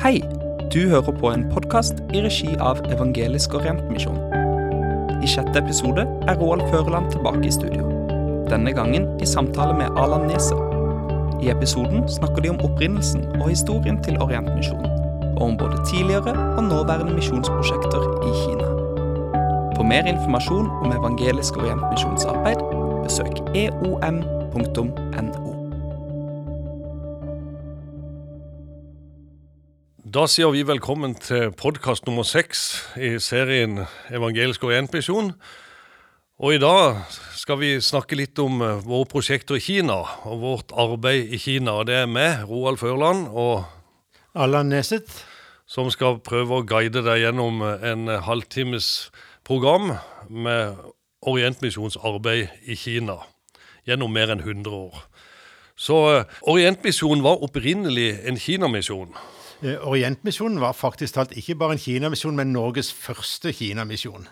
Hei! Du hører på en podkast i regi av Evangelisk Orientmisjon. I sjette episode er Roald Føreland tilbake i studio. Denne gangen i samtale med Alan Neset. I episoden snakker de om opprinnelsen og historien til Orientmisjonen, og om både tidligere og nåværende misjonsprosjekter i Kina. For mer informasjon om Evangelisk Orientmisjonsarbeid, besøk eom.no. Da sier vi velkommen til podkast nummer seks i serien Evangelisk orientmisjon. Og i dag skal vi snakke litt om eh, våre prosjekter i Kina og vårt arbeid i Kina. Og det er meg, Roald Førland, og Allan Neset. som skal prøve å guide deg gjennom en halvtimes program med Orientmisjons arbeid i Kina gjennom mer enn 100 år. Så eh, Orientmisjonen var opprinnelig en kinamisjon. Eh, Orientmisjonen var faktisk talt ikke bare en kinamisjon, men Norges første kinamisjon.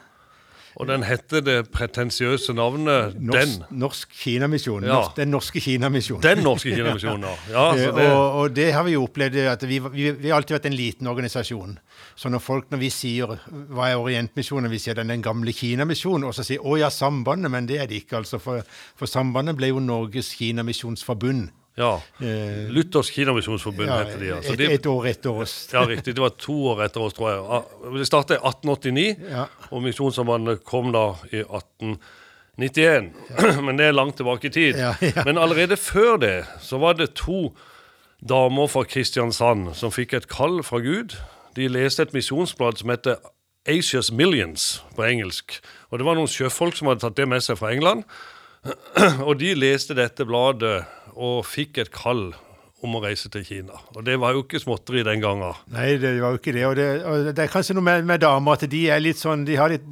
Og den heter det pretensiøse navnet Den. Norsk, norsk kinamisjon. Ja. Norsk, den norske Kinamisjonen. Den norske kinamisjonen, ja. ja Eh, det, og, og det har vi jo opplevd, at vi, vi, vi har alltid vært en liten organisasjon. Så når folk, når vi sier hva er Orientmisjonen, vi sier den, den gamle kinamisjonen, og så sier å ja, Sambandet, men det er det ikke, altså. For, for Sambandet ble jo Norges kinamisjonsforbund. Ja. Eh, Luthers Kinamisjonsforbund ja, heter de. Altså. et, de et år etter oss. ja, riktig. Det var to år etter oss, tror jeg. Ah, Det startet i 1889, Ja. og Misjonssambandet kom da i 1891. Men det er langt tilbake i tid. Ja, ja. Men allerede før det så var det to damer fra Kristiansand som fikk et kall fra Gud. De leste et misjonsblad som heter Asia's Millions på engelsk. Og det var noen sjøfolk som hadde tatt det med seg fra England. Og de leste dette bladet og fikk et kall om å reise til Kina. Og det var jo ikke småtteri den gangen. Nei, det var jo ikke det. Og det, og det er kanskje noe med, med damer at de er litt sånn de har litt,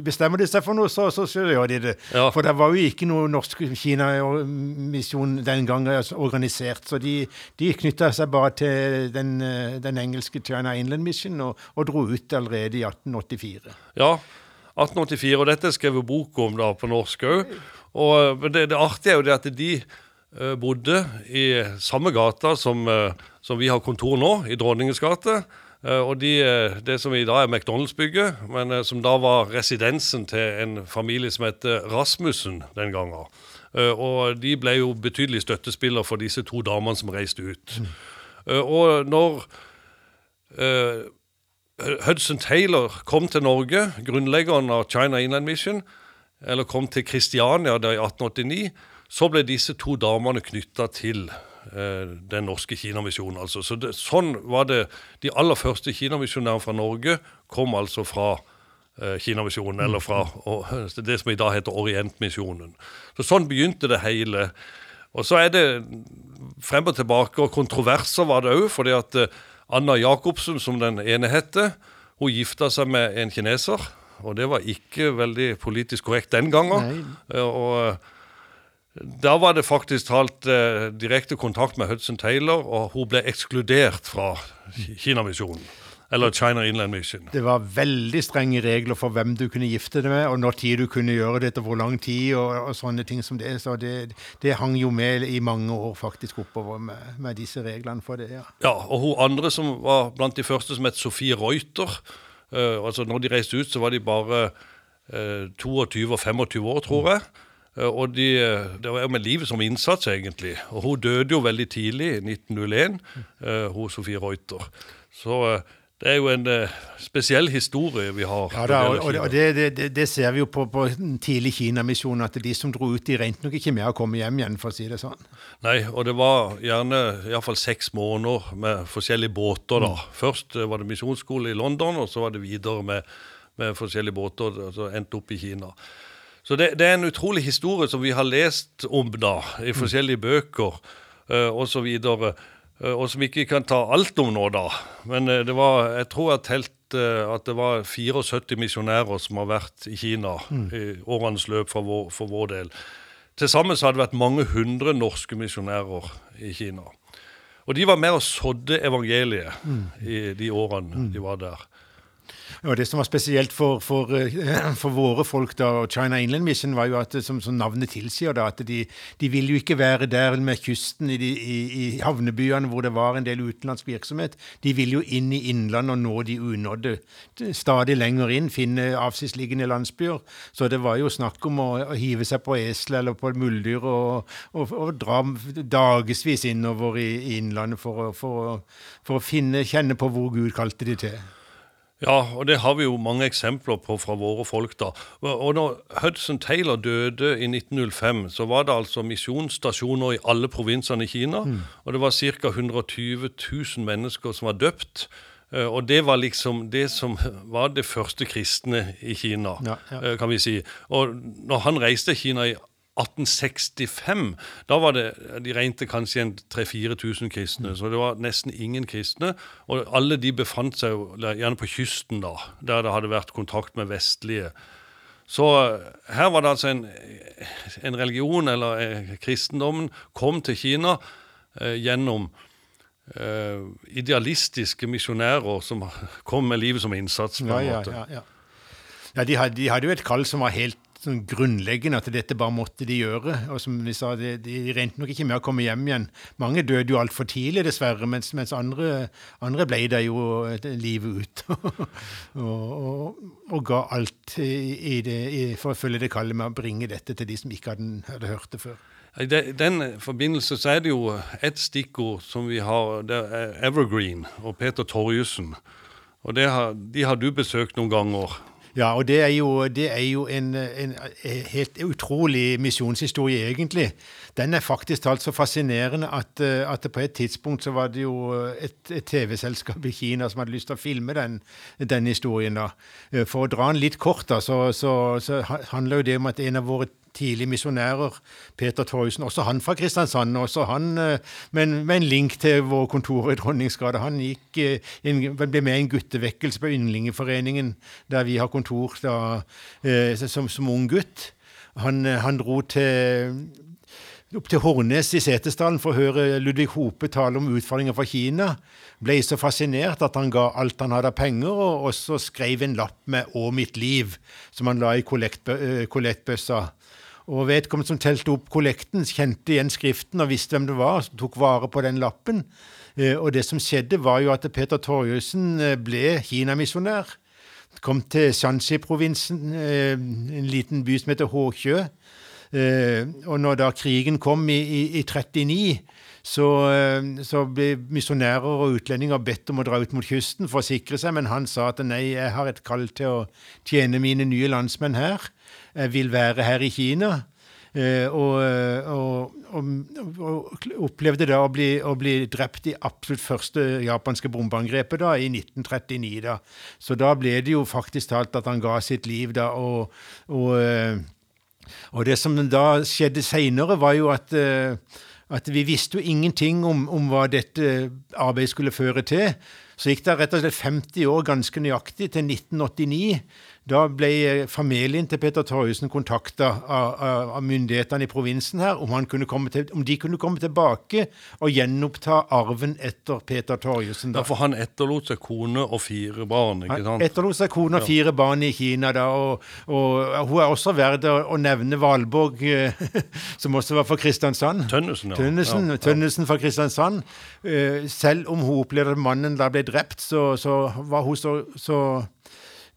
Bestemmer de seg for noe, så, så, så gjør de det. Ja. For det var jo ikke noe norsk Kina-misjon den gangen altså, organisert. Så de, de knytta seg bare til den, den engelske China Inland Mission og, og dro ut allerede i 1884. Ja, 1884, og dette skrev jo bok om da på norsk òg. Og det, det artige er jo det at de bodde i samme gata som, eh, som vi har kontor nå, i Dronningens gate. Eh, og de, eh, det som i dag er McDonald's-bygget, men eh, som da var residensen til en familie som heter Rasmussen den gangen. Eh, og de ble jo betydelig støttespiller for disse to damene som reiste ut. Eh, og når uh, Hudson Taylor kom til Norge, grunnleggeren av China Inland Mission, eller kom til Kristiania i 1889, så ble disse to damene knytta til eh, den norske Kinamisjonen. Altså. Så det, sånn var det. De aller første kinamisjonærene fra Norge kom altså fra eh, Kinamisjonen, eller fra og, det som i dag heter Orientmisjonen. Så sånn begynte det hele. Og så er det frem og tilbake, og kontroverser var det òg, fordi at eh, Anna Jacobsen, som den ene heter, hun gifta seg med en kineser. Og det var ikke veldig politisk korrekt den gangen. Nei. Og eh, da var det faktisk talt eh, direkte kontakt med Hudson Taylor, og hun ble ekskludert fra Kinamisjonen. Eller China Inland Mission. Det var veldig strenge regler for hvem du kunne gifte deg med, og når tid du kunne gjøre det, etter hvor lang tid, og, og sånne ting som det. Så det, det hang jo med i mange år faktisk oppover med, med disse reglene for det. ja. Ja, og hun andre som var blant de første, som het Sofie Reuter Uh, altså Når de reiste ut, så var de bare uh, 22 og 25 år, tror jeg. Eh, og de, Det var jo med livet som innsats, egentlig. Og hun døde jo veldig tidlig, i 1901, eh, hun Sofie Reuter. Så eh, det er jo en eh, spesiell historie vi har. Ja, da, og, og, det, det, det, ser vi jo på, på tidlig Kinamisjon, at de som dro ut, de regnet nok ikke med å komme hjem igjen, for å si det sånn. Nei, og det var gjerne iallfall seks måneder med forskjellige båter. da. Først eh, var det misjonsskole i London, og så var det videre med, med forskjellige båter. og Så endte opp i Kina. Så det, det er en utrolig historie som vi har lest om da, i forskjellige bøker uh, osv. Uh, og som vi ikke kan ta alt om nå, da. Men uh, det var, jeg tror jeg har telt eh, at det var 74 misjonærer som har vært i Kina i årenes løp for vår, for vår del. Til sammen så har det vært mange hundre norske misjonærer i Kina. Og de var med og sådde evangeliet i de årene de var der. Og Det som var spesielt for, for, eh, for, våre folk, da, og China Inland Mission, var jo at som, som navnet tilsier, da, at de, de ville jo ikke være der med kysten i, de, i, i, havnebyene hvor det var en del utenlandsk virksomhet. De ville jo inn i innlandet og nå de unådde. Stadig lenger inn, finne avsidesliggende landsbyer. Så det var jo snakk om å, å hive seg på esel eller på muldyr og, og, og, dra dagevis innover i, i innlandet for, for, for å finne, kjenne på hvor Gud kalte de til. Ja, og det har vi jo mange eksempler på fra våre folk. da. Og når Hudson Taylor døde i 1905, så var det altså misjonsstasjoner i alle provinsene i Kina. Mm. Og det var ca. 120 000 mennesker som var døpt. Eh, og det var liksom det som var det første kristne i Kina, ja, ja. Eh, kan vi si. Og når han reiste til Kina i 1865, da var det, de regnet kanskje en 3000-4000 kristne, så det var nesten ingen kristne. Og alle de befant seg jo gjerne på kysten, da, der det hadde vært kontakt med vestlige. Så eh, her var det altså en, en religion, eller eh, kristendommen, kom til Kina eh, gjennom eh, idealistiske misjonærer som kom med livet som innsats. på en ja, måte. Ja, ja, ja. ja de, hadde, de hadde jo et kall som var helt sånn grunnleggende at dette bare måtte de gjøre. Og som vi sa, de, de regnet nok ikke med å komme hjem igjen. Mange døde jo altfor tidlig, dessverre, mens, mens andre, andre, ble der jo livet ut. og, og, og, ga alt i, i det, i, for å følge det kallet med å bringe dette til de som ikke hadde, hadde hørt det før. I den forbindelse så er det jo et stikkord som vi har, det er Evergreen og Peter Torjussen. Og har, De har du besøkt noen ganger. Ja, og det er jo, det er jo en, en, helt utrolig misjonshistorie, egentlig. Den er faktisk talt så fascinerende at, at, på et tidspunkt så var det jo et, et TV-selskap i Kina som hadde lyst til å filme den, den historien. da. For å dra den litt kort, da, så, så, så handler jo det om at en av våre tidlige misjonærer, Peter Torjussen, også han fra Kristiansand. også han eh, men med en link til vår kontor i Dronningsgade. Han gikk, eh, ble med i en guttevekkelse på Yndlingeforeningen, der vi har kontor da, eh, som, som ung gutt. Han, han dro til opp til Hornes i Setesdalen for å høre Ludvig Hope tale om utfordringer fra Kina. Ble så fascinert at han ga alt han hadde av penger, og også skrev en lapp med 'Å mitt liv', som han la i kollektbøssa. Og vedkommende som telte opp kollekten, kjente igjen skriften og visste hvem det var, som tok vare på den lappen. Eh, og det som skjedde, var jo at Peter Torjussen eh, ble kinamisjonær. Kom til Shanxi-provinsen, eh, en liten by som heter Håkjø. Og når da krigen kom i, i, i 39, så, så, ble misjonærer og utlendinger bedt om å dra ut mot kysten for å sikre seg, men han sa at nei, jeg har et kall til å tjene mine nye landsmenn her. Jeg vil være her i Kina. Eh, og, og, og, og, opplevde da å bli, å bli, drept i absolutt første japanske bombeangrepet da, i 1939. da. Så da ble det jo faktisk talt at han ga sitt liv da. Og, og det som da skjedde seinere, var jo at, at vi visste jo ingenting om, om hva dette arbeidet skulle føre til. Så gikk det rett og slett 50 år ganske nøyaktig, til 1989. Da ble familien til Peter Torjussen kontakta av, av, av, myndighetene i provinsen her om, til, om, de kunne komme tilbake og gjenoppta arven etter Peter Torjussen. Ja, For han etterlot seg kone og fire barn? ikke sant? Han etterlot seg kone og fire ja. barn i Kina. da, og, og, Hun er også verdt å nevne Valborg, som også var fra Kristiansand. Tønnesen, ja. Tønnesen, ja, Tønnesen fra Kristiansand. Eh, selv om hun opplevde at mannen da ble drept, så, så var hun så, så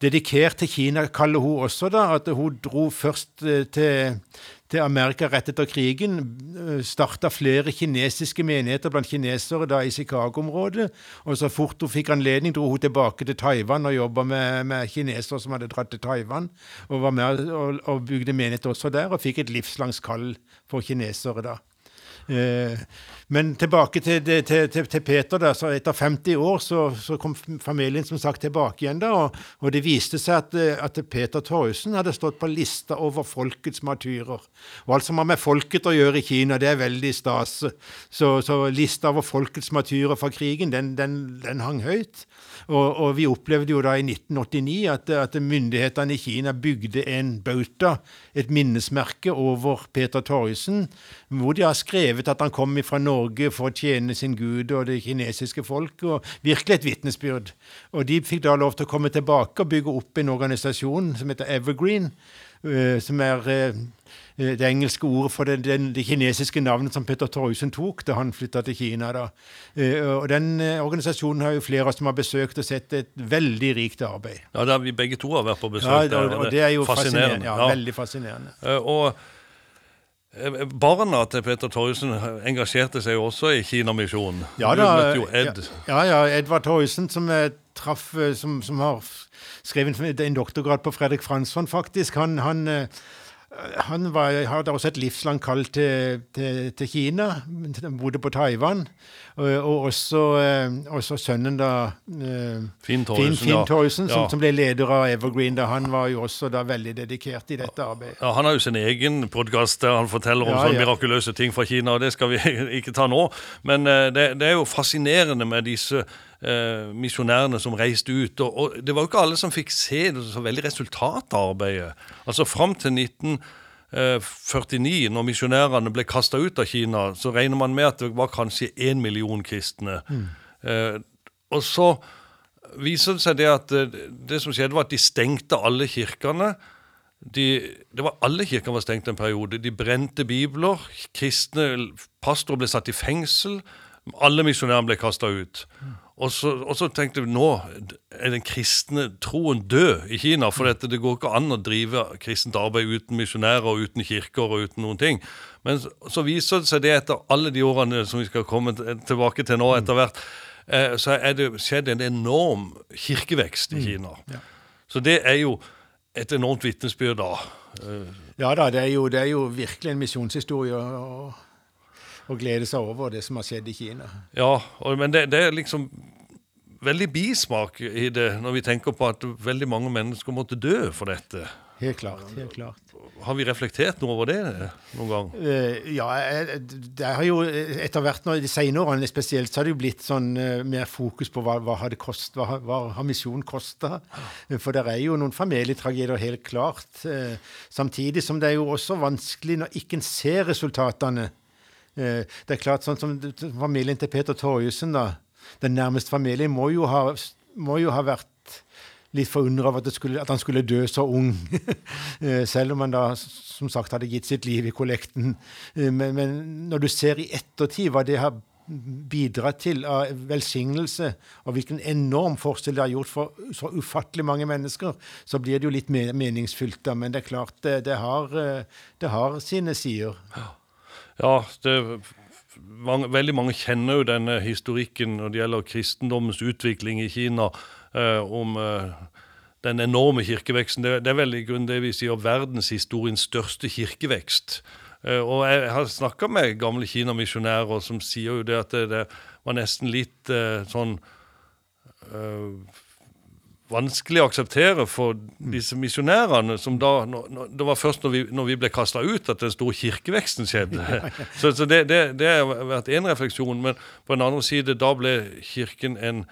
dedikert til Kina, kaller hun også da, at hun dro først eh, til, til Amerika rett etter krigen. Eh, Starta flere kinesiske menigheter blant kinesere da i Chicago-området. Og så fort hun fikk anledning, dro hun tilbake til Taiwan og jobba med, med, kinesere som hadde dratt til Taiwan. Og var med og, og bygde menighet også der, og fikk et livslangt kall for kinesere da. Eh, men tilbake til, til, til, til Peter. Da, så Etter 50 år så, så, kom familien som sagt tilbake igjen. da, og, og Det viste seg at, at Peter Torjussen hadde stått på lista over folkets martyrer. Og Alt som har med folket å gjøre i Kina, det er veldig stas. Så, så lista over folkets martyrer fra krigen, den, den, den hang høyt. Og, og, vi opplevde jo da i 1989 at, at myndighetene i Kina bygde en bauta, et minnesmerke over Peter Torjussen, hvor de har skrevet skrevet at han kom fra Norge for å tjene sin gud og det kinesiske folk, og virkelig et vitnesbyrd. Og de fikk da lov til å komme tilbake og bygge opp en organisasjon som heter Evergreen, eh, som er eh, det engelske ordet for det, det, det, kinesiske navnet som Petter Torjussen tok da han flytta til Kina. Da. Og Den organisasjonen har jo flere av oss som har besøkt og sett et veldig rikt arbeid. Ja, det har vi begge to har vært på besøk. Ja, og, og det er jo fascinerende. fascinerende. Ja, ja. Veldig fascinerende. Og Eh, barna til Peter Torjussen engasjerte seg jo også i Kinamisjonen. Ja, da, du møtte jo Ed. Ja, ja, Edvard Torjussen, som, traff, eh, som, som, har skrevet en doktorgrad på Fredrik Fransson, faktisk. Han, han eh, han var, hadde også et livslangt kall til, til, til, Kina. Han bodde på Taiwan. Og, og også, eh, også, sønnen, da eh, Finn Torjussen, Finn, Finn ja. som, ja. som, ble leder av Evergreen. Da, han var jo også da veldig dedikert i dette arbeidet. Ja, Han har jo sin egen podkast der han forteller om sånne mirakuløse ting fra Kina. og Det skal vi ikke ta nå. Men eh, det, det er jo fascinerende med disse eh, misjonærene som reiste ut. Og, og, det var jo ikke alle som fikk se det så veldig resultatet av arbeidet. Altså Fram til 1949, eh, når misjonærene ble kasta ut av Kina, så regner man med at det var kanskje én million kristne. Mm. Eh, og så viser det seg det at det, eh, det som skjedde, var at de stengte alle kirkene. De, det var Alle kirker var stengt en periode. De brente bibler. Kristne pastorer ble satt i fengsel. Alle misjonærene ble kasta ut. Mm. Og så, og så, tenkte vi nå er den kristne troen død i Kina. For dette, det går ikke an å drive kristent arbeid uten misjonærer og uten kirker og uten noen ting. Men så, så viser det seg det etter alle de årene som vi skal komme tilbake til nå etter hvert, eh, så er det skjedd en enorm kirkevekst i mm. Kina. Så det er jo et enormt vitnesbyrd da. Ja da, det er jo, det er jo virkelig en misjonshistorie. og og glede seg over det som har skjedd i Kina. Ja, og, men det, det, er liksom veldig bismak i det når vi tenker på at veldig mange mennesker måtte dø for dette. Helt klart. helt klart. Har vi reflektert noe over det noen gang? Uh, ja, det har jo etter hvert nå, de senere årene spesielt, så har det jo blitt sånn uh, mer fokus på hva, hva, har, kost, hva, hva har misjonen kosta. For det er jo noen familietragedier, helt klart. Uh, samtidig som det er jo også vanskelig når ikke en ser resultatene Eh, det er klart, sånn som familien til Peter Torjussen, da, den nærmeste familien, må jo ha, må jo ha vært litt forundra over at, at, han skulle dø så ung. Eh, selv om han da som sagt hadde gitt sitt liv i kollekten. Eh, men, men når du ser i ettertid hva det har bidratt til av velsignelse, og hvilken enorm forskjell det har gjort for så ufattelig mange mennesker, så blir det jo litt mer meningsfylt. da, Men det er klart, det, det, har, det har, sine sider. Ja. Det, mange, veldig mange kjenner jo denne historikken når det gjelder kristendommens utvikling i Kina, eh, om eh, den enorme kirkeveksten. Det, det er vel i grunnen det vi sier verdenshistoriens største kirkevekst. Eh, og jeg har snakka med gamle Kina-misjonærer som sier jo det at det, det var nesten litt eh, sånn eh, vanskelig å akseptere for disse misjonærene. som da, Det var først når vi, når vi ble kasta ut, at den store kirkeveksten skjedde. Så, så det, det, det, har vært én refleksjon. Men på den andre side, da ble kirken en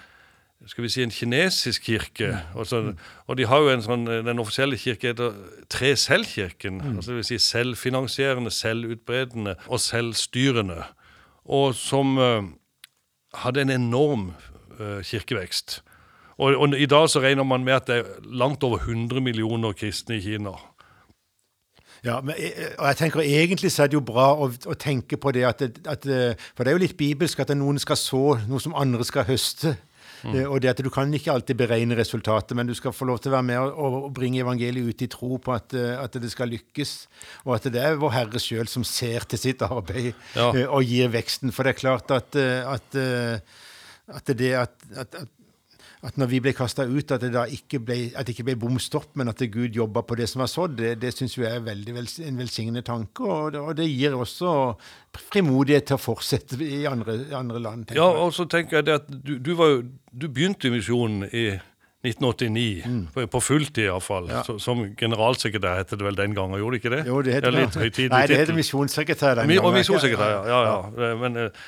skal vi si, en kinesisk kirke. Også, og de har jo en sånn, Den offisielle kirke heter Tre Selvkirken. Mm. Altså det vil si selvfinansierende, selvutbredende og selvstyrende. Og som uh, hadde en enorm uh, kirkevekst. Og, og, I dag så regner man med at det er langt over 100 millioner kristne i Kina. Ja, men, eh, og jeg tenker Egentlig så er det jo bra å, å tenke på det at, at, eh, For det er jo litt bibelsk at noen skal så noe som andre skal høste. Mm. Eh, og det at Du kan ikke alltid beregne resultatet, men du skal få lov til å være med og, og bringe evangeliet ut i tro på at, at, det skal lykkes. Og at det er vår Herre sjøl som ser til sitt arbeid ja. og gir veksten. For det er klart at, at, at det at, at når vi ble kasta ut, at det da ikke ble, at det ikke ble bom stopp, men at Gud jobba på det som var sådd, det, det syns jeg er veldig vel, en velsignende tanke. Og det, og det, gir også frimodighet til å fortsette i andre, andre land. Ja, og så tenker jeg det at du, du, jo, du begynte i misjonen i 1989, mm. på, fulltid iallfall. Ja. Som generalsekretær het det vel den gangen, gjorde det ikke det? Jo, det heter, ja, Nei, det heter misjonssekretær den gangen. Og misjonssekretær, ja. ja, ja. Men, eh,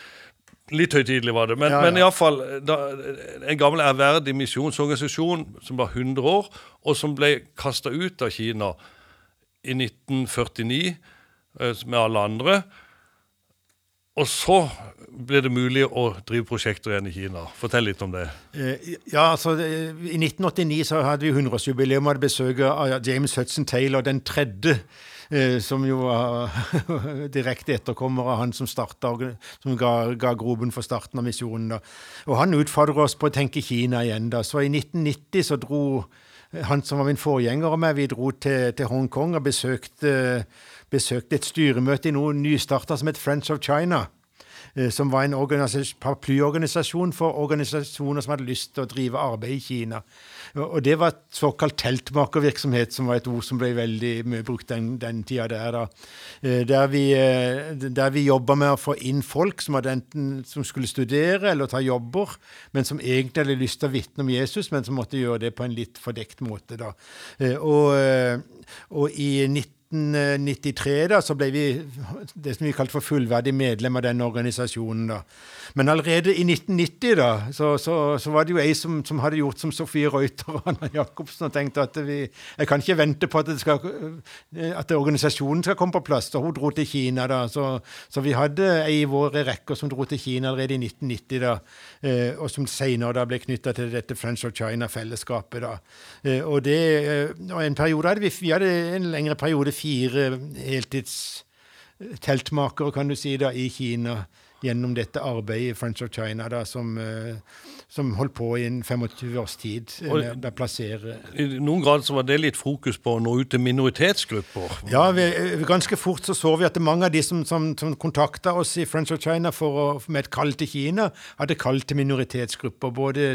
Litt høytidelig var det. Men, ja, ja. men iallfall en gammel ærverdig misjonsorganisasjon som var 100 år, og som ble kasta ut av Kina i 1949 eh, med alle andre. Og så ble det mulig å drive prosjekter igjen i Kina. Fortell litt om det. Eh, ja, altså I 1989 så hadde vi 100-årsjubileum og hadde besøk av James Hudson Taylor, den tredje. Eh, som jo var direkte etterkommer av han som, startet, som ga, ga groben for starten av misjonen. Da. Og han utfordrer oss på å tenke Kina igjen. da. Så i 1990 så dro han som var min forgjenger og meg, vi dro til, til Hongkong og besøkte besøkte et styremøte i noe nystarta som het Friends of China. Eh, som var en paraplyorganisasjon for organisasjoner som hadde lyst til å drive arbeid i Kina. Og Det var et såkalt teltmakervirksomhet, som var et ord som ble veldig mye brukt den, den tida der. da. Eh, der vi, eh, der vi jobba med å få inn folk som, enten, som skulle studere eller ta jobber, men som egentlig hadde lyst til å vitne om Jesus, men som måtte gjøre det på en litt fordekt måte. da. Og, og i 19 1993 da, så ble vi det som vi kalte for fullverdig medlem av den organisasjonen. da. Men allerede i 1990 da, så, så, så var det jo ei som, som, hadde gjort som Sofie Reuter og Anna Jacobsen og tenkte at vi, jeg kan ikke vente på at, skal, at organisasjonen skal komme på plass. Så hun dro til Kina. da, Så, så vi hadde ei i våre rekker som dro til Kina allerede i 1990, da, eh, og som senere ble knytta til dette French of China-fellesskapet. da. Eh, og det, eh, og en periode hadde vi, vi hadde en lengre periode fire heltidsteltmakere, kan du si, da, i Kina gjennom dette arbeidet i Friends of China, da, som, uh, som holdt på i en 25 års tid med å plassere I noen grad så var det litt fokus på å nå ut til minoritetsgrupper? Ja, vi, ganske fort så så vi at mange av de som, som, som kontakta oss i Friends of China å, med et kall til Kina, hadde kall til minoritetsgrupper. Både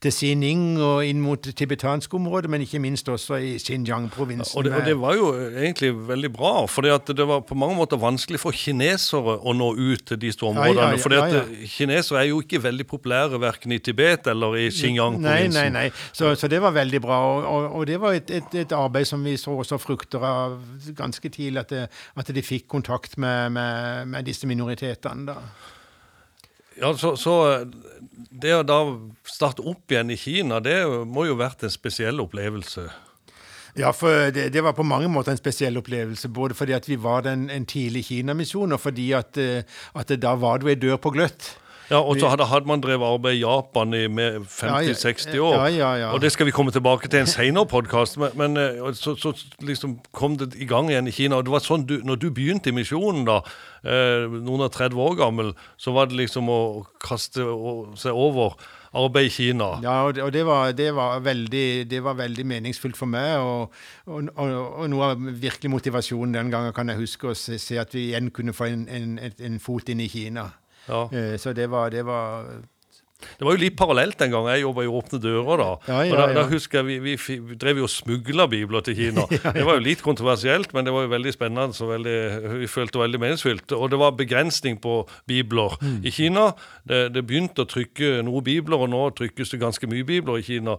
til Xining og inn mot det tibetanske området, men ikke minst også i Xinjiang-provinsen. Og, og, det var jo egentlig veldig bra, for det var på mange måter vanskelig for kinesere å nå ut til de store områdene. Ja, ja, ja, for kinesere er jo ikke veldig populære verken i Tibet Tibet eller i Xinjiang-provinsen. Nei, nei, nei. Så, så, det var veldig bra. Og, og, det var et, et, et, arbeid som vi så også frukter av ganske tidlig, at, det, at de fikk kontakt med, med, med disse minoritetene. da. Ja, så, så, Det å da starte opp igjen i Kina, det må jo vært en spesiell opplevelse? Ja, for det, det, var på mange måter en spesiell opplevelse. Både fordi at vi var den, en tidlig Kinamisjon, og fordi at, eh, at da var det ei dør på gløtt. Ja, Og så hadde, man drevet arbeid i Japan i 50-60 år. Ja, ja, Og det skal vi komme tilbake til en senere podkast. Men, men eh, så, så, liksom kom det i gang igjen i Kina. Og det var sånn du, når du begynte i misjonen, da, eh, noen og 30 år gammel, så var det liksom å kaste seg over arbeid i Kina. Ja, og det, og det, var, det, var, veldig, det var, veldig, meningsfullt for meg. Og, og, og, noe av virkelig motivasjonen den gangen kan jeg huske å se, se at vi igjen kunne få en, en, en fot inn i Kina. Ja. Eh, så det var, det var det var jo litt parallelt den gang jeg jobba i Åpne dører. Da ja, ja, og da, husker jeg Vi, vi drev jo og smugla bibler til Kina. Det var jo litt kontroversielt, men det var jo veldig spennende. Så veldig, vi følte veldig meningsfylt. Og det var begrensning på bibler mm. i Kina. Det, det begynte å trykke noen bibler, og nå trykkes det ganske mye bibler i Kina.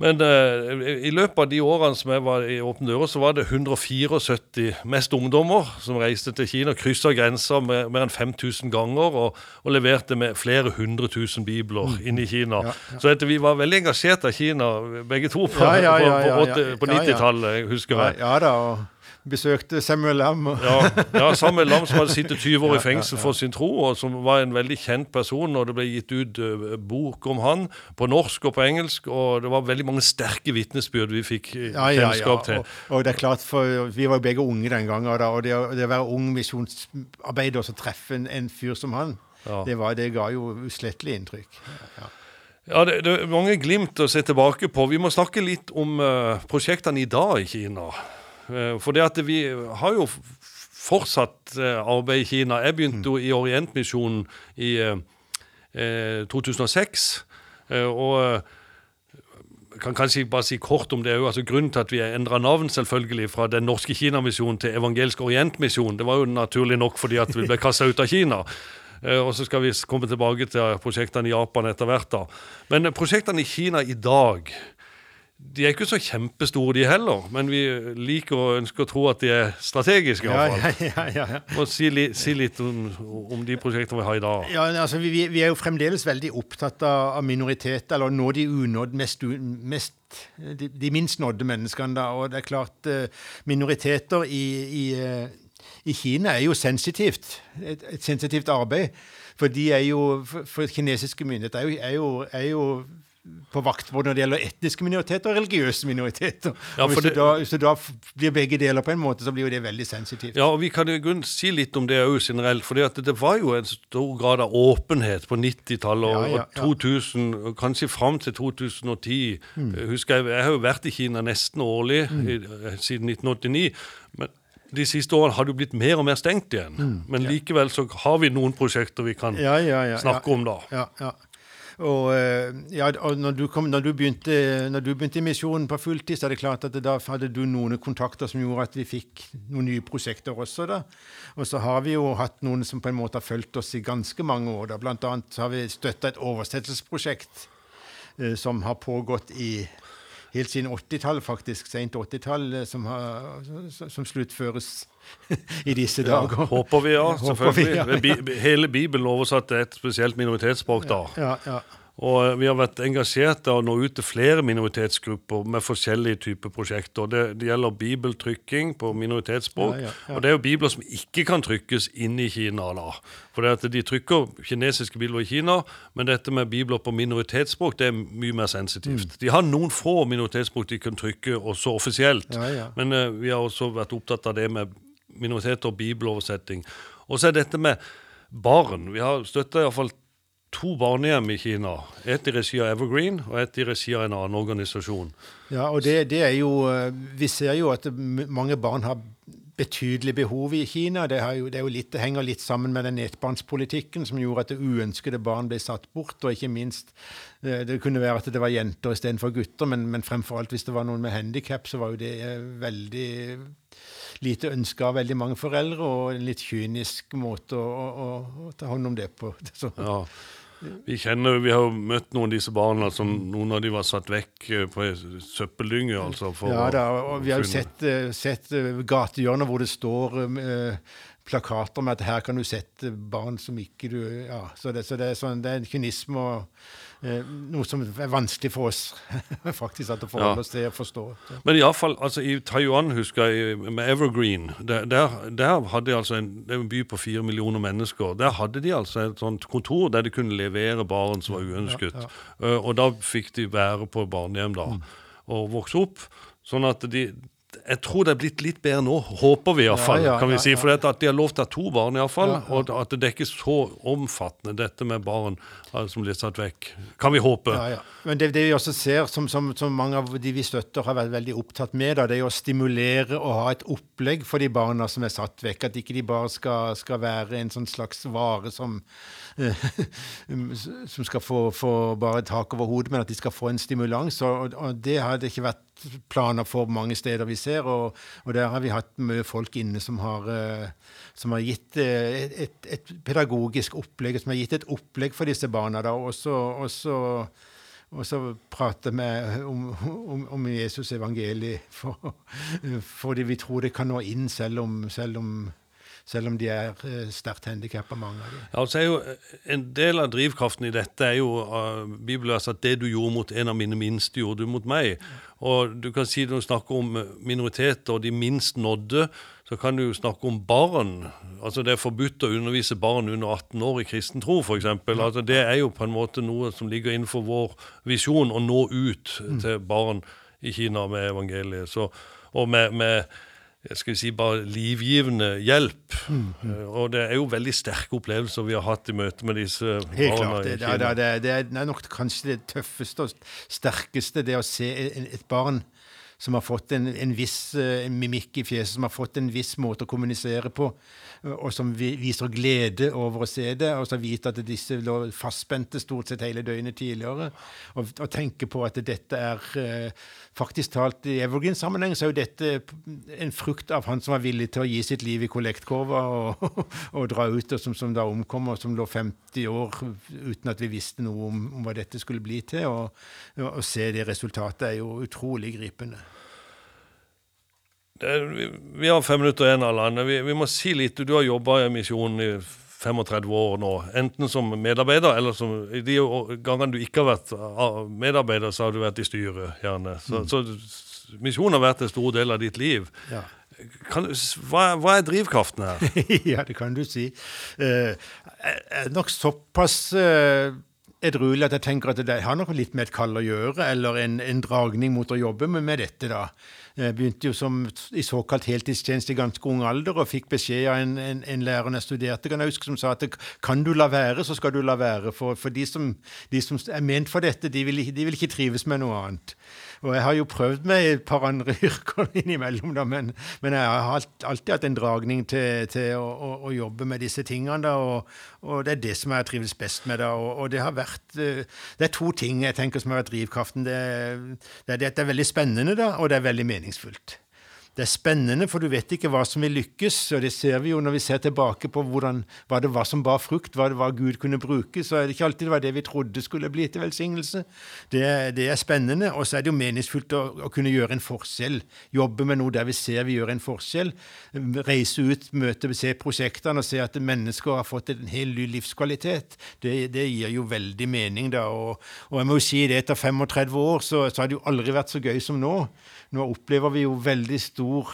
Men uh, i løpet av de årene som jeg var i Åpne dører, så var det 174 mest ungdommer som reiste til Kina, kryssa grensa mer enn 5000 ganger og, og, leverte med flere hundre tusen bibler mm. inn i Kina. Ja, ja. Så vi var veldig engasjert av Kina, begge to, på, ja, på, på, på 90-tallet, husker jeg. Ja, da, og besøkte Samuel Lam. ja, ja, Samuel Lam som hadde sittet 20 år i fengsel for sin tro, og som var en veldig kjent person. og Det ble gitt ut uh, bok om han på norsk og på engelsk, og det var veldig mange sterke vitnesbyrd vi fikk uh, ja, kjennskap til. Og, og, det er klart, for Vi var jo begge unge den gangen, og, da, og det, det, å være ung misjonsarbeider og treffe en, en, fyr som han, det, var, det ga jo uslettelig inntrykk. Ja. Ja, det, det, er mange glimt å se tilbake på. Vi må snakke litt om uh, prosjektene i dag i Kina. Eh, for det at vi har jo fortsatt eh, arbeid i Kina. Jeg begynte jo i Orientmisjonen i eh, 2006. Eh, og kan kanskje bare si kort om det òg. Altså, grunnen til at vi endra navn selvfølgelig fra Den norske Kinamisjonen til Evangelisk Orientmisjon, det var jo naturlig nok fordi at vi ble kasta ut av Kina. Og så skal vi komme tilbake til prosjektene i Japan etter hvert. da. Men prosjektene i Kina i dag de er ikke så kjempestore, de heller, men vi liker og ønsker å tro at de er strategiske. Ja, ja, ja, ja. Si, li, si, litt om, de prosjektene vi har i dag. Ja, altså vi, vi, er jo fremdeles veldig opptatt av minoriteter, eller nå de unådd mest, mest de, minst nådde menneskene. da, og det er klart uh, Minoriteter i, i, uh, i Kina er jo sensitivt. Et, et sensitivt arbeid. For de er jo, for, for kinesiske myndigheter er jo, er jo, er jo på vakt både når det gjelder etniske minoriteter og religiøse minoriteter. Ja, og hvis, det, du da, hvis du da blir begge deler på en måte, så blir jo det veldig sensitivt. Ja, og Vi kan i grunnen si litt om det òg generelt. For det var jo en stor grad av åpenhet på 90-tallet og, Ja, ja, og 2000, og kanskje fram til 2010. Mm. Jeg husker jeg, jeg har jo vært i Kina nesten årlig i, siden 1989. men de siste årene har det blitt mer og mer stengt igjen. Men likevel så har vi noen prosjekter vi kan Mm. Ja, ja, ja, snakke om da. Ja, ja. Og, eh, ja, og når, du kom, når, du begynte, når du begynte i misjonen på fulltid, så er det klart at det, da hadde du noen kontakter som gjorde at vi fikk noen nye prosjekter også. da. Og så har vi jo hatt noen som på en måte har fulgt oss i ganske mange år. da. Blant annet har vi støtta et oversettelsesprosjekt eh, som har pågått i helt siden 80-tallet, faktisk. Sent 80-tall, eh, som, som- som sluttføres i disse dager. Håper vi, ja. Håper vi, Selvfølgelig. ja. Hele Bibelen oversatt til et spesielt minoritetsspråk da. Ja, ja. Og vi har vært engasjert i å nå ut til flere minoritetsgrupper med forskjellige typer prosjekter. Det, det gjelder bibeltrykking på minoritetsspråk. Ja, ja, ja. Og det er jo bibler som ikke kan trykkes inn i Kina. da. For det at de trykker kinesiske bibler i Kina, men dette med bibler på minoritetsspråk det er mye mer sensitivt. Mm. De har noen få minoritetsspråk de kan trykke også offisielt. Men uh, vi har også vært opptatt av det med minoriteter og bibeloversetting. Og så er dette med barn. Vi har støtta iallfall to barnehjem i Kina. Et i regi av Evergreen og et i regi av en annen organisasjon. Ja, og det, det er jo eh, Vi ser jo at mange barn har betydelig behov i Kina. Det, har jo, det, er jo litt, det henger litt sammen med den nettbarnspolitikken som gjorde at det uønskede barn ble satt bort. Og ikke minst eh, Det kunne være at det var jenter istedenfor gutter, men, men fremfor alt hvis det var noen med handikap, så var jo det eh, veldig lite ønska av veldig mange foreldre, og en litt kynisk måte å, å, å ta hånd om det på. Så, Ja. Vi kjenner, vi har jo møtt noen av disse barna som noen av de var satt vekk eh, på søppeldynge. altså. Ja da, og vi har jo sett, eh, sett eh, gatehjørner hvor det står plakater med at her kan du sette barn som ikke du Ja, så det, så det, er, sånn, det er en kynisme og eh, noe som er vanskelig for oss faktisk at å forholde Ja. oss til og forstå. Men iallfall altså, i Taiwan, husker jeg, med Evergreen der, der, der hadde de altså en, Det er en by på fire millioner mennesker. Der hadde de altså et sånt kontor der de kunne levere barn som var uønsket. ja. Eh, og da fikk de være på barnehjem da, og vokse opp. Sånn at de jeg tror det er blitt litt bedre nå, håper vi iallfall. Ja, ja, kan vi si. For at de har lov til å ha to barn, iallfall. Ja, ja. Og at det er ikke så omfattende, dette med barn eh, som blir satt vekk. Kan vi håpe. Ja, ja. Men det, det vi også ser, som, som, som mange av de vi støtter har vært veldig opptatt med, da, det er å stimulere og ha et opplegg for de barna som er satt vekk. At ikke de bare skal, skal være en sånn slags vare som, eh, som skal få, få bare tak over hodet, men at de skal få en stimulans. Og, og det har det ikke vært planer for mange steder vi ser, og, og der har vi hatt mye folk inne som har, eh, som har gitt eh, et, et, et pedagogisk opplegg, som har gitt et opplegg for disse barna. da, og så og så prate med om, om, om Jesus evangeliet, for, fordi vi tror det kan nå inn selv om, selv om, selv om de er eh, sterkt handikappa, mange av dem. Ja, altså jo eh, En del av drivkraften i dette er jo uh, bibelverset at det du gjorde mot en av mine minste, gjorde du mot meg. Og du kan si Når du snakker om eh, minoriteter og de minst nådde, så kan du jo snakke om barn. Altså Det er forbudt å undervise barn under 18 år i kristen tro, f.eks. Altså, det er jo på en måte noe som ligger innenfor vår visjon, å nå ut til barn i Kina med evangeliet. Så, og med, med jeg vi si bare livgivende hjelp. Eh, Og det er jo veldig sterke opplevelser vi har hatt i møte med disse Helt barna klart. Det, i Kina. det, det, det er nok kanskje det tøffeste og sterkeste, det å se et barn som har fått en, en viss eh, mimikk i fjeset, som har fått en viss måte å kommunisere på, eh, og som viser glede over å se det, og så vite at disse lå fastspente stort sett hele døgnet tidligere, og, og tenke på at dette er eh, faktisk talt I Evergreen-sammenheng så er jo dette en frukt av han som var villig til å gi sitt liv i kollektkorva og, og dra ut, og som, som da omkom, og som lå 50 år uten at vi visste noe om, om hva dette skulle bli til. Og, og se det resultatet er jo utrolig gripende. Det er, vi, vi har fem minutter igjen, Allan. Vi, vi må si litt. Du har jobba i misjonen i 35 år nå. Enten som medarbeider, eller som de gangene du ikke har vært ah, medarbeider, så har du vært i styret, gjerne. Så, så misjonen har vært en stor del av ditt liv. Ja. kan, hva, hva, er drivkraften her? ja, det kan du si. Uh, jeg er nok såpass uh, edruelig at jeg tenker at det har noe litt med et kall å gjøre, eller en, en dragning mot å jobbe med, med dette, da. Jeg begynte jo som, i såkalt heltidstjeneste i ganske ung alder og fikk beskjed av en, en, en lærer jeg studerte, kan jeg huske, som sa at kan du la være, så skal du la være. For, for de, som, de, som, er ment for dette, de vil, de vil ikke trives med noe annet. Og jeg har jo prøvd meg et par andre yrker innimellom, da, men, men, jeg har alltid hatt en dragning til, til å, å, å, jobbe med disse tingene. Da, og, og, det er det som jeg trives best med. da, og, og, det har vært eh, Det er to ting jeg tenker som har vært drivkraften. Det, det det det er veldig spennende, da, og det er veldig meningsfullt det er spennende, for du vet ikke hva som vil lykkes. og Det ser vi jo når vi ser tilbake på hvordan, hva det var som bar frukt, hva det var Gud kunne bruke. Så er det ikke alltid det var det vi trodde skulle bli til velsignelse. Det, det er spennende. Og så er det jo meningsfullt å, å, kunne gjøre en forskjell. Jobbe med noe der vi ser vi gjør en forskjell. Reise ut, møte, se prosjektene og se at mennesker har fått en hel ny livskvalitet. Det, det gir jo veldig mening, da. Og, og jeg må jo si det, etter 35 år så, så har det jo aldri vært så gøy som nå. Nå opplever vi jo veldig stor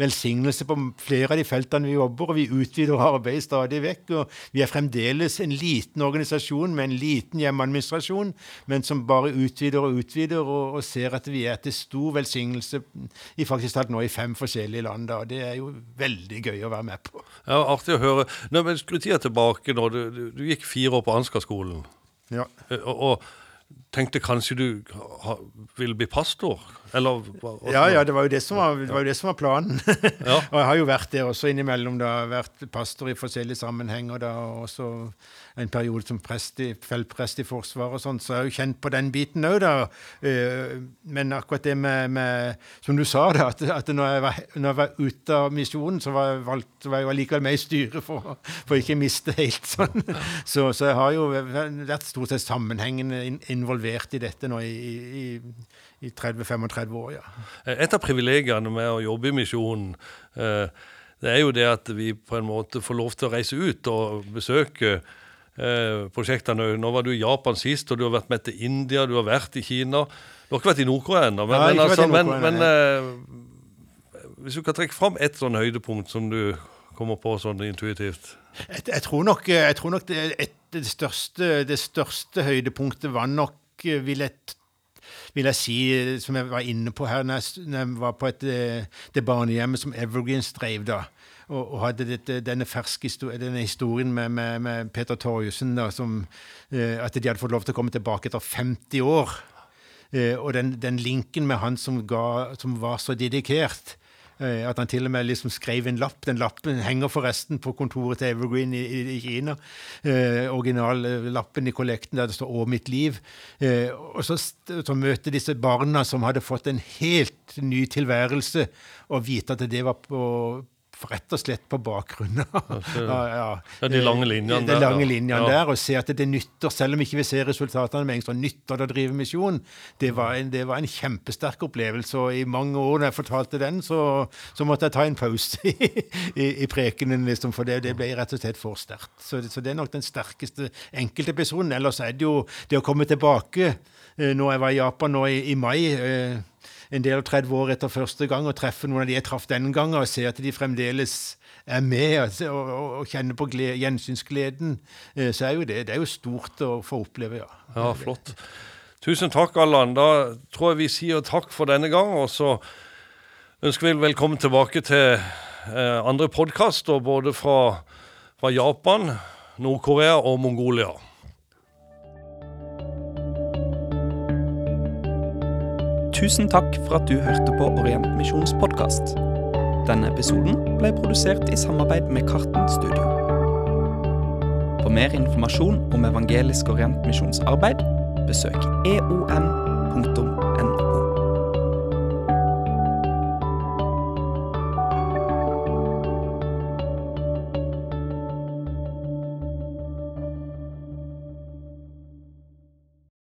velsignelse på flere av de feltene vi jobber, og vi utvider arbeidet stadig vekk. og Vi er fremdeles en liten organisasjon med en liten hjemmeadministrasjon, men som bare utvider og utvider, og, og ser at vi er til stor velsignelse i faktisk talt nå i fem forskjellige land. Da. Det er jo veldig gøy å være med på. Ja, Artig å høre. Nå, men Skru tida tilbake nå. Du, du, du, gikk fire år på Ansgar-skolen. Ja. Eh, og, og tenkte kanskje du ville bli pastor? Eller, ja, ja, det var jo det som var, det var, det som var planen. ja. og jeg har jo vært der også innimellom. da, Vært pastor i forskjellige sammenhenger. da, og også en periode som i, feltprest i Forsvaret og sånn, så jeg har jo kjent på den biten òg, da. Eh, men akkurat det med, med, Som du sa, da, at, at når, jeg var, når, jeg var, ute av misjonen, så var jeg, valgt, var jeg likevel med i styret for, for ikke miste helt sånn. Så, så, jeg har jo vært stort sett sammenhengende involvert i dette nå i, i, i 30-35 år, ja. Et av privilegiene med å jobbe i misjonen eh, det er jo det at vi på en måte får lov til å reise ut og besøke eh, prosjektene. Nå var du i Japan sist, og du har vært med til India, du har vært i Kina. Du har ikke vært i Nord-Korea ennå, men, men, altså, men, men eh, hvis du kan trekke fram et sånn høydepunkt som du kommer på sånn intuitivt? Jeg, jeg, tror nok, jeg tror nok det, et, det, største, det, største, høydepunktet var nok, vil jeg, vil jeg si, som jeg var inne på her når jeg, når jeg var på et, eh, det barnehjemmet som Evergreens drev da og, og hadde dette, denne ferske denne historien med, med, med Peter Torjussen, da, som, eh, at de hadde fått lov til å komme tilbake etter 50 år. Eh, og den, den, linken med han som, ga, som var så dedikert. Eh, at han til og med liksom skrev en lapp. Den lappen henger forresten på kontoret til Evergreen i, i, i Kina. Eh, Originallappen i kollekten der det står 'Å mitt liv'. Eh, og så, så møte disse barna som hadde fått en helt ny tilværelse, og vite at det var på, rett og slett på bakgrunn av ja, ja. de lange linjene de, de lange linjene der. Og se at det nytter, selv om ikke vi ser resultatene med en gang, nytter det å drive misjon. Det var, en, det var en kjempesterk opplevelse. Og i mange år når jeg fortalte den, så, så måtte jeg ta en pause i, i, i prekenen, liksom, for det, det, ble rett og slett for sterkt. Så, så, det er nok den sterkeste enkeltepisoden. Ellers er det jo det å komme tilbake. Eh, når jeg var i Japan nå i, i mai eh, en del av 30 år etter første gang og treffe noen av de jeg traff den gangen, og se at de fremdeles er med og, og, og kjenner på glede, gjensynsgleden, eh, så er jo det, det er jo stort å få oppleve, ja. Ja, flott. Tusen takk, Allan. Da tror jeg vi sier takk for denne gang. Og så ønsker vi velkommen tilbake til eh, andre podkaster, både fra, fra Japan, Nord-Korea og Mongolia. Tusen takk for at du hørte på Orientmisjons podkast. Denne episoden ble produsert i samarbeid med Karten Studio. For mer informasjon om Evangelisk Orientmisjons arbeid, besøk eom.no.